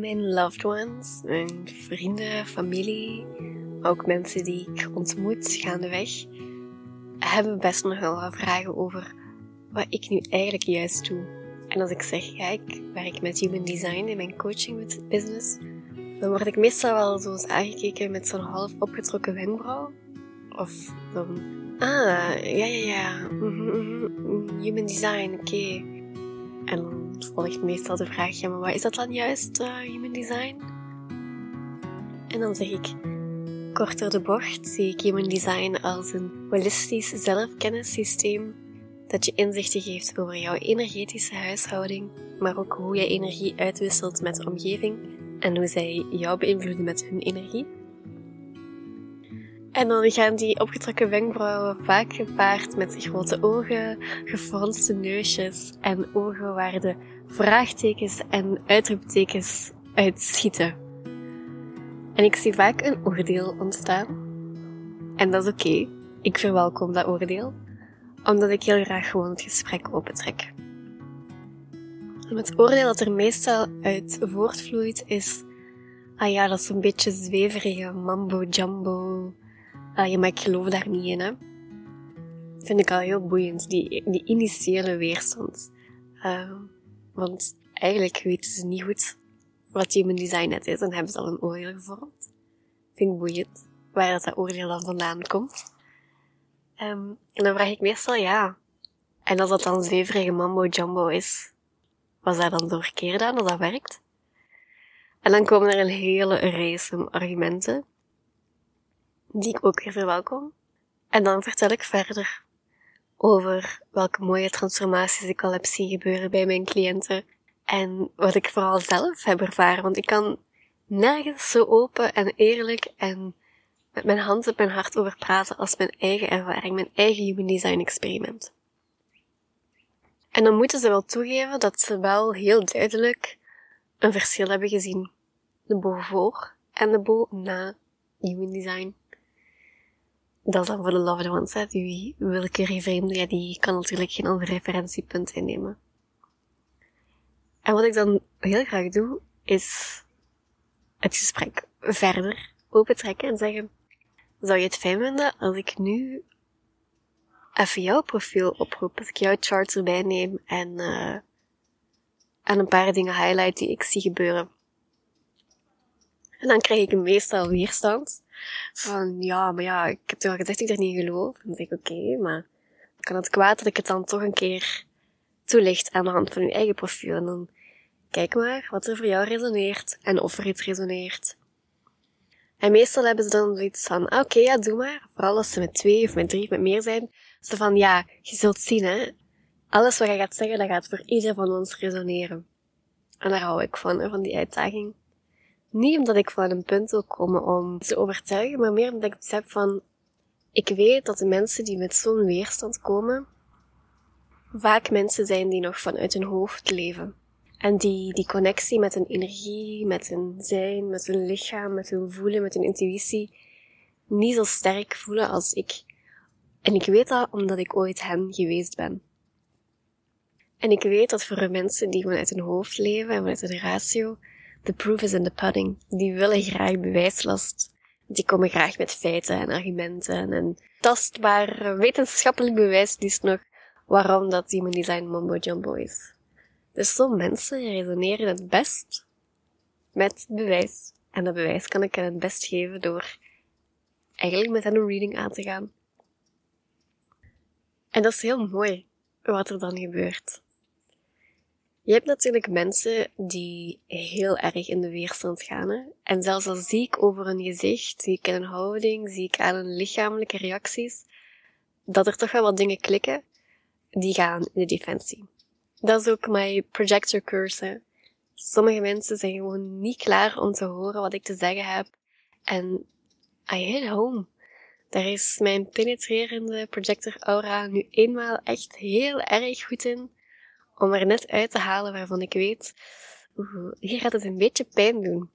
Mijn loved ones, mijn vrienden, familie, ook mensen die ik ontmoet gaandeweg, hebben best nog wel wat vragen over wat ik nu eigenlijk juist doe. En als ik zeg, ja, ik werk met human design in mijn coaching business, dan word ik meestal wel zo eens aangekeken met zo'n half opgetrokken wenkbrauw. Of zo'n, ah, ja, ja, ja, human design, oké. En dan volgt meestal de vraag, ja, maar wat is dat dan juist, uh, human design? En dan zeg ik, kort door de bocht zie ik human design als een holistisch zelfkennissysteem dat je inzichten geeft over jouw energetische huishouding, maar ook hoe je energie uitwisselt met de omgeving en hoe zij jou beïnvloeden met hun energie. En dan gaan die opgetrokken wenkbrauwen vaak gepaard met grote ogen, gefronste neusjes en ogen waar de vraagtekens en uitroeptekens uitschieten. En ik zie vaak een oordeel ontstaan. En dat is oké. Ik verwelkom dat oordeel, omdat ik heel graag gewoon het gesprek opentrek. En het oordeel dat er meestal uit voortvloeit is, ah ja, dat is een beetje zweverige mambo Ah ja, maar ik geloof daar niet in, hè. Vind ik al heel boeiend, die, die initiële weerstand. Uh, want eigenlijk weten ze niet goed wat human design net is en hebben ze al een oordeel gevormd. Vind ik boeiend, waar dat, dat oordeel dan vandaan komt. Um, en dan vraag ik meestal ja. En als dat dan zweverige mambo jumbo is, was daar dan doorkeerd aan als dat werkt? En dan komen er een hele race argumenten, die ik ook weer verwelkom. En dan vertel ik verder over welke mooie transformaties ik al heb zien gebeuren bij mijn cliënten. En wat ik vooral zelf heb ervaren. Want ik kan nergens zo open en eerlijk en met mijn hand op mijn hart over praten als mijn eigen ervaring, mijn eigen human design experiment. En dan moeten ze wel toegeven dat ze wel heel duidelijk een verschil hebben gezien. De boven voor en de boven na human design. Dat is dan voor de loved ones, hè. Die willekeurige vreemde, ja, die kan natuurlijk geen ander referentiepunt innemen. En wat ik dan heel graag doe, is het gesprek verder opentrekken en zeggen, zou je het fijn vinden als ik nu even jouw profiel oproep, als ik jouw charts erbij neem en, uh, en een paar dingen highlight die ik zie gebeuren. En dan krijg ik meestal weerstand. Van, ja, maar ja, ik heb toch al gezegd dat ik er niet geloof. Dan zeg ik, oké, okay, maar kan het kwaad dat ik het dan toch een keer toelicht aan de hand van uw eigen profiel. En dan kijk maar wat er voor jou resoneert en of er iets resoneert. En meestal hebben ze dan zoiets van, ah, oké, ja, doe maar. Vooral als ze met twee of met drie of met meer zijn. Ze van, ja, je zult zien, hè. Alles wat je gaat zeggen, dat gaat voor ieder van ons resoneren. En daar hou ik van, van die uitdaging. Niet omdat ik van een punt wil komen om te overtuigen, maar meer omdat ik het heb van, ik weet dat de mensen die met zo'n weerstand komen, vaak mensen zijn die nog vanuit hun hoofd leven. En die, die connectie met hun energie, met hun zijn, met hun lichaam, met hun voelen, met hun intuïtie, niet zo sterk voelen als ik. En ik weet dat omdat ik ooit hen geweest ben. En ik weet dat voor mensen die vanuit hun hoofd leven en vanuit hun ratio, the proof is in the pudding. Die willen graag bewijslast. Die komen graag met feiten en argumenten en tastbaar wetenschappelijk bewijs dus nog waarom dat human design mumbo jumbo is. Dus zo'n mensen resoneren het best met bewijs. En dat bewijs kan ik hen het best geven door eigenlijk met hen een reading aan te gaan. En dat is heel mooi wat er dan gebeurt. Je hebt natuurlijk mensen die heel erg in de weerstand gaan. Hè? En zelfs al zie ik over een gezicht, zie ik een houding, zie ik aan hun lichamelijke reacties, dat er toch wel wat dingen klikken, die gaan in de defensie. Dat is ook mijn projector curse. Sommige mensen zijn gewoon niet klaar om te horen wat ik te zeggen heb. En I hit home. Daar is mijn penetrerende projector aura nu eenmaal echt heel erg goed in om er net uit te halen waarvan ik weet, hier gaat het een beetje pijn doen.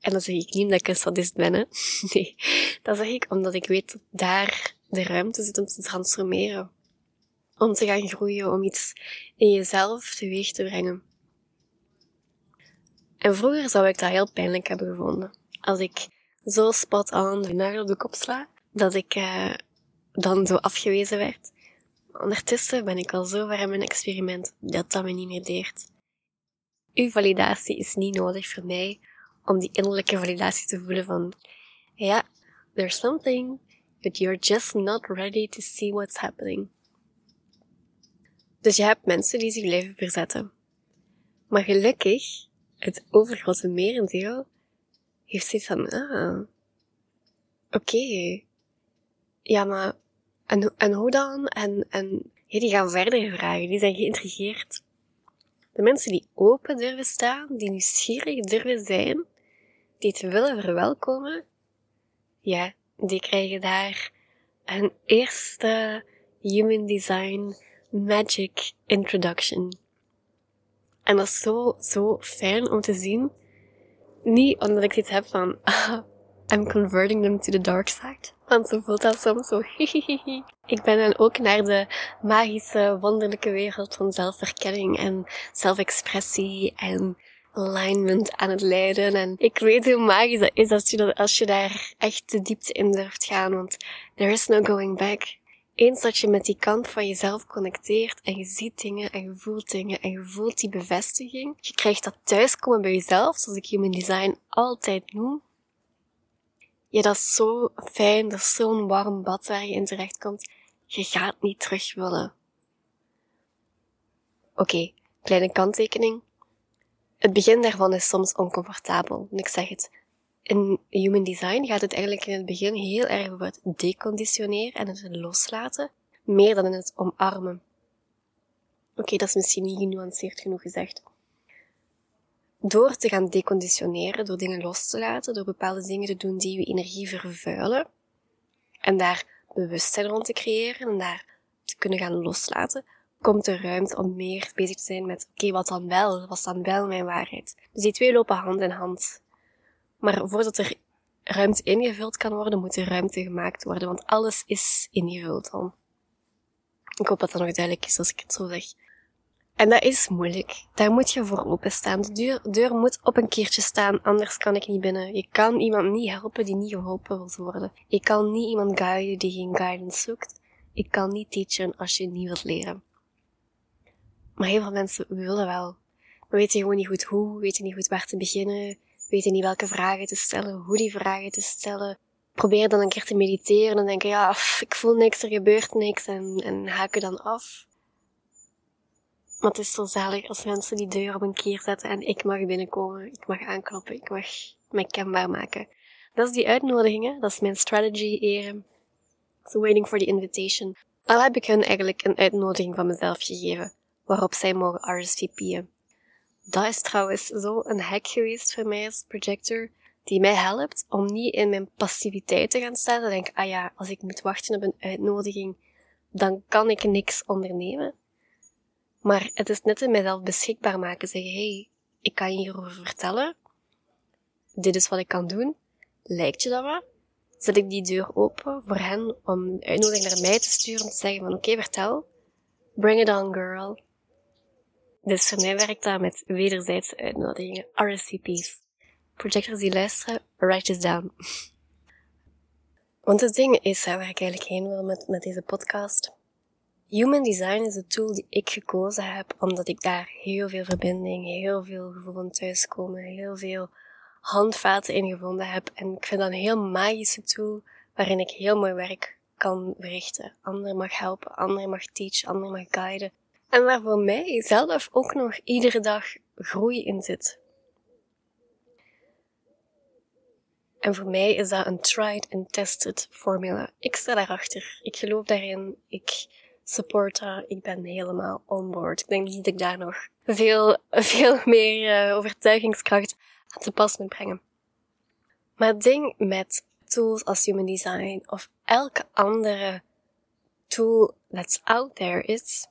En dan zeg ik niet dat ik een sadist ben, hè. Nee, dat zeg ik omdat ik weet dat daar de ruimte zit om te transformeren om te gaan groeien, om iets in jezelf teweeg te brengen. En vroeger zou ik dat heel pijnlijk hebben gevonden. Als ik zo spot on de nagel op de kop sla, dat ik uh, dan zo afgewezen werd. Ondertussen ben ik al zo ver in mijn experiment dat dat me niet meer deert. Uw validatie is niet nodig voor mij om die innerlijke validatie te voelen van, ja, there's something, but you're just not ready to see what's happening. Dus je hebt mensen die zich blijven verzetten. Maar gelukkig, het overgrote merendeel heeft zoiets van, ah, oké, ja, maar, en, en hoe dan? En, en, ja, die gaan verder vragen, die zijn geïntrigeerd. De mensen die open durven staan, die nieuwsgierig durven zijn, die het willen verwelkomen, ja, die krijgen daar een eerste human design magic introduction. En dat is zo, zo fijn om te zien. Niet omdat ik iets heb van, I'm converting them to the dark side. Want zo voelt dat soms zo, Ik ben dan ook naar de magische, wonderlijke wereld van zelfverkenning en zelfexpressie en alignment aan het leiden. En ik weet hoe magisch dat is als je, dat, als je daar echt de diepte in durft gaan, want there is no going back. Eens dat je met die kant van jezelf connecteert en je ziet dingen en je voelt dingen en je voelt die bevestiging, je krijgt dat thuiskomen bij jezelf, zoals ik human design altijd noem. Ja, dat is zo fijn, dat is zo'n warm bad waar je in terecht komt. Je gaat niet terug willen. Oké, kleine kanttekening. Het begin daarvan is soms oncomfortabel. En ik zeg het, in human design gaat het eigenlijk in het begin heel erg over het deconditioneren en het loslaten, meer dan in het omarmen. Oké, dat is misschien niet genuanceerd genoeg gezegd. Door te gaan deconditioneren, door dingen los te laten, door bepaalde dingen te doen die je energie vervuilen, en daar bewustzijn rond te creëren en daar te kunnen gaan loslaten, komt er ruimte om meer bezig te zijn met, oké, wat dan wel? Wat is dan wel mijn waarheid? Dus die twee lopen hand in hand. Maar voordat er ruimte ingevuld kan worden, moet er ruimte gemaakt worden, want alles is ingevuld dan. Ik hoop dat dat nog duidelijk is als ik het zo zeg. En dat is moeilijk. Daar moet je voor openstaan. De deur, moet op een keertje staan, anders kan ik niet binnen. Je kan iemand niet helpen die niet geholpen wil worden. Je kan niet iemand guiden die geen guidance zoekt. Ik kan niet teachen als je niet wilt leren. Maar heel veel mensen willen wel. Maar weten gewoon niet goed hoe, weten niet goed waar te beginnen, weten niet welke vragen te stellen, hoe die vragen te stellen. Probeer dan een keer te mediteren en denken, ja, ik voel niks, er gebeurt niks en, en haken dan af. Maar het is zo zalig als mensen die deur op een keer zetten en ik mag binnenkomen, ik mag aankloppen, ik mag mij kenbaar maken. Dat is die uitnodiging, hè? dat is mijn strategy eren. So waiting for the invitation. Al heb ik hun eigenlijk een uitnodiging van mezelf gegeven, waarop zij mogen RSVP'en. Dat is trouwens zo een hack geweest voor mij als projector, die mij helpt om niet in mijn passiviteit te gaan staan en denken, ah ja, als ik moet wachten op een uitnodiging, dan kan ik niks ondernemen. Maar het is net in mijzelf beschikbaar maken, zeggen, hey, ik kan je hierover vertellen. Dit is wat ik kan doen. Lijkt je dat wat? Zet ik die deur open voor hen om een uitnodiging naar mij te sturen om te zeggen van, oké, vertel. Bring it on, girl. Dus voor mij werkt dat met wederzijdse uitnodigingen, RSVP's. Projectors die luisteren, write this down. Want het ding is, waar ik eigenlijk heen wil met, met deze podcast. Human Design is de tool die ik gekozen heb, omdat ik daar heel veel verbinding, heel veel gevoel van thuiskomen, heel veel handvaten in gevonden heb. En ik vind dat een heel magische tool, waarin ik heel mooi werk kan verrichten. Anderen mag helpen, anderen mag teachen, anderen mag guiden. En waar voor mij zelf ook nog iedere dag groei in zit. En voor mij is dat een tried and tested formula. Ik sta daarachter. Ik geloof daarin. Ik support dat. Ik ben helemaal on board. Ik denk niet dat ik daar nog veel, veel meer uh, overtuigingskracht aan te pas moet brengen. Maar het ding met tools als human design of elke andere tool that's out there is,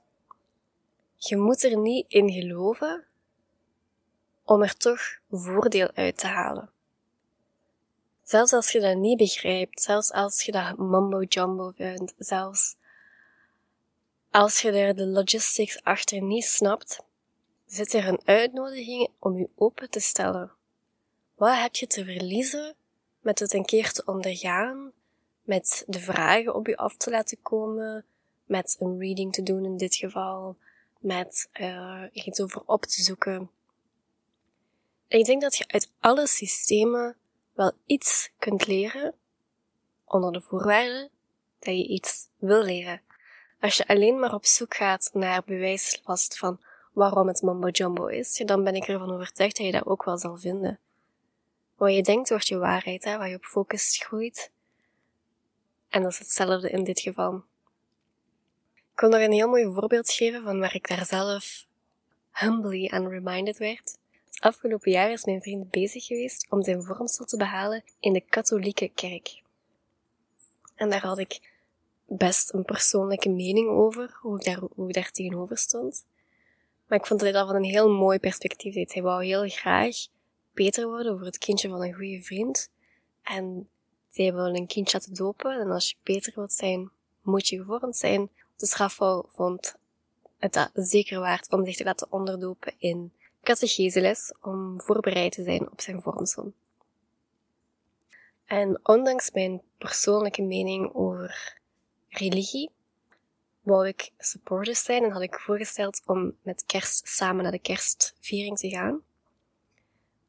je moet er niet in geloven om er toch voordeel uit te halen. Zelfs als je dat niet begrijpt, zelfs als je dat mumbo jumbo vindt, zelfs als je er de logistics achter niet snapt, zit er een uitnodiging om je open te stellen. Wat heb je te verliezen met het een keer te ondergaan, met de vragen op je af te laten komen, met een reading te doen in dit geval, met uh, iets over op te zoeken. ik denk dat je uit alle systemen wel iets kunt leren, onder de voorwaarde dat je iets wil leren. Als je alleen maar op zoek gaat naar bewijslast van waarom het mumbo jumbo is, dan ben ik ervan overtuigd dat je dat ook wel zal vinden. Wat je denkt wordt je waarheid, hè? waar je op focust groeit. En dat is hetzelfde in dit geval. Ik kon nog een heel mooi voorbeeld geven van waar ik daar zelf humbly aan reminded werd. Afgelopen jaar is mijn vriend bezig geweest om zijn vormsel te behalen in de katholieke kerk. En daar had ik best een persoonlijke mening over, hoe ik daar, hoe ik daar tegenover stond. Maar ik vond dat hij dat van een heel mooi perspectief deed. Hij wou heel graag beter worden over het kindje van een goede vriend. En zij wil een kindje laten dopen. En als je beter wilt zijn, moet je gevormd zijn. De strafvrouw vond het zeker waard om zich te laten onderdopen in catecheseles om voorbereid te zijn op zijn vormsel. En ondanks mijn persoonlijke mening over religie, wou ik supporters zijn en had ik voorgesteld om met kerst samen naar de kerstviering te gaan.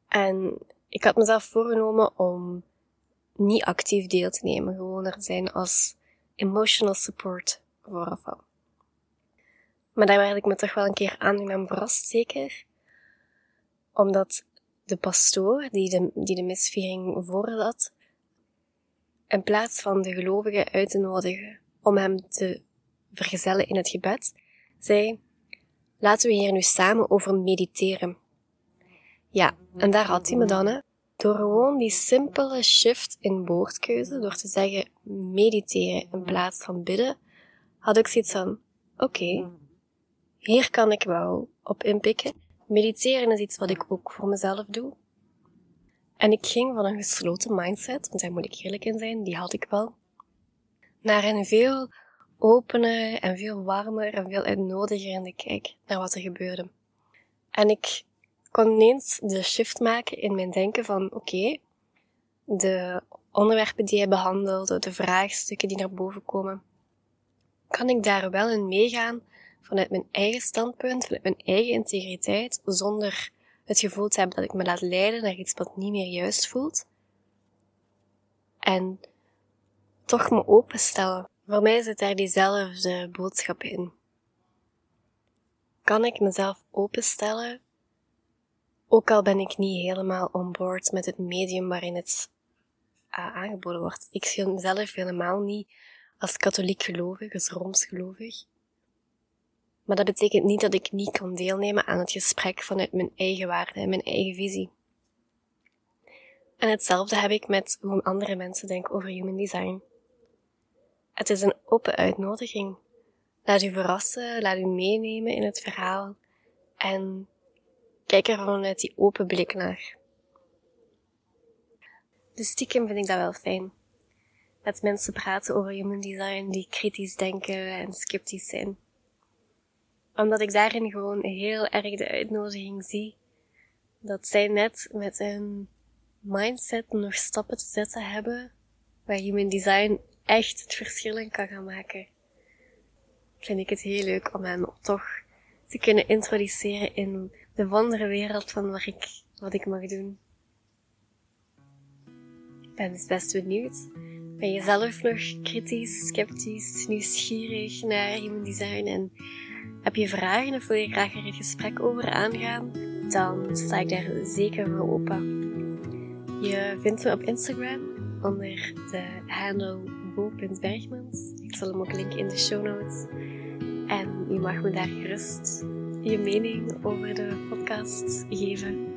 En ik had mezelf voorgenomen om niet actief deel te nemen, gewoon er zijn als emotional support vooraf. Maar daar werd ik me toch wel een keer aangenaam verrast, zeker. Omdat de pastoor die de, die de misviering in plaats van de gelovigen uit te nodigen om hem te vergezellen in het gebed, zei, laten we hier nu samen over mediteren. Ja, en daar had hij me dan, hè. Door gewoon die simpele shift in woordkeuze, door te zeggen mediteren in plaats van bidden, had ik zoiets van, oké, hier kan ik wel op inpikken. Mediteren is iets wat ik ook voor mezelf doe. En ik ging van een gesloten mindset, want daar moet ik eerlijk in zijn, die had ik wel, naar een veel opener en veel warmer en veel uitnodigender kijk naar wat er gebeurde. En ik kon ineens de shift maken in mijn denken van oké, de onderwerpen die hij behandelde, de vraagstukken die naar boven komen, kan ik daar wel in meegaan vanuit mijn eigen standpunt, vanuit mijn eigen integriteit, zonder het gevoel te hebben dat ik me laat leiden naar iets wat niet meer juist voelt. En toch me openstellen. Voor mij zit daar diezelfde boodschap in. Kan ik mezelf openstellen, ook al ben ik niet helemaal on board met het medium waarin het uh, aangeboden wordt. Ik zie mezelf helemaal niet als katholiek gelovig, als rooms gelovig. Maar dat betekent niet dat ik niet kan deelnemen aan het gesprek vanuit mijn eigen waarde en mijn eigen visie. En hetzelfde heb ik met hoe andere mensen denken over human design. Het is een open uitnodiging. Laat u verrassen, laat u meenemen in het verhaal en kijk er vanuit die open blik naar. Dus stiekem vind ik dat wel fijn. Dat mensen praten over human design die kritisch denken en sceptisch zijn. Omdat ik daarin gewoon heel erg de uitnodiging zie dat zij net met een mindset nog stappen te zetten hebben waar human design echt het verschil in kan gaan maken. Vind ik het heel leuk om hem toch te kunnen introduceren in de wondere wereld van wat ik, wat ik mag doen. Ik ben dus best benieuwd. Ben je zelf nog kritisch, sceptisch, nieuwsgierig naar human design en heb je vragen of wil je graag er een gesprek over aangaan? Dan sta ik daar zeker voor open. Je vindt me op Instagram onder de handle bo.bergmans. Ik zal hem ook linken in de show notes. En je mag me daar gerust je mening over de podcast geven.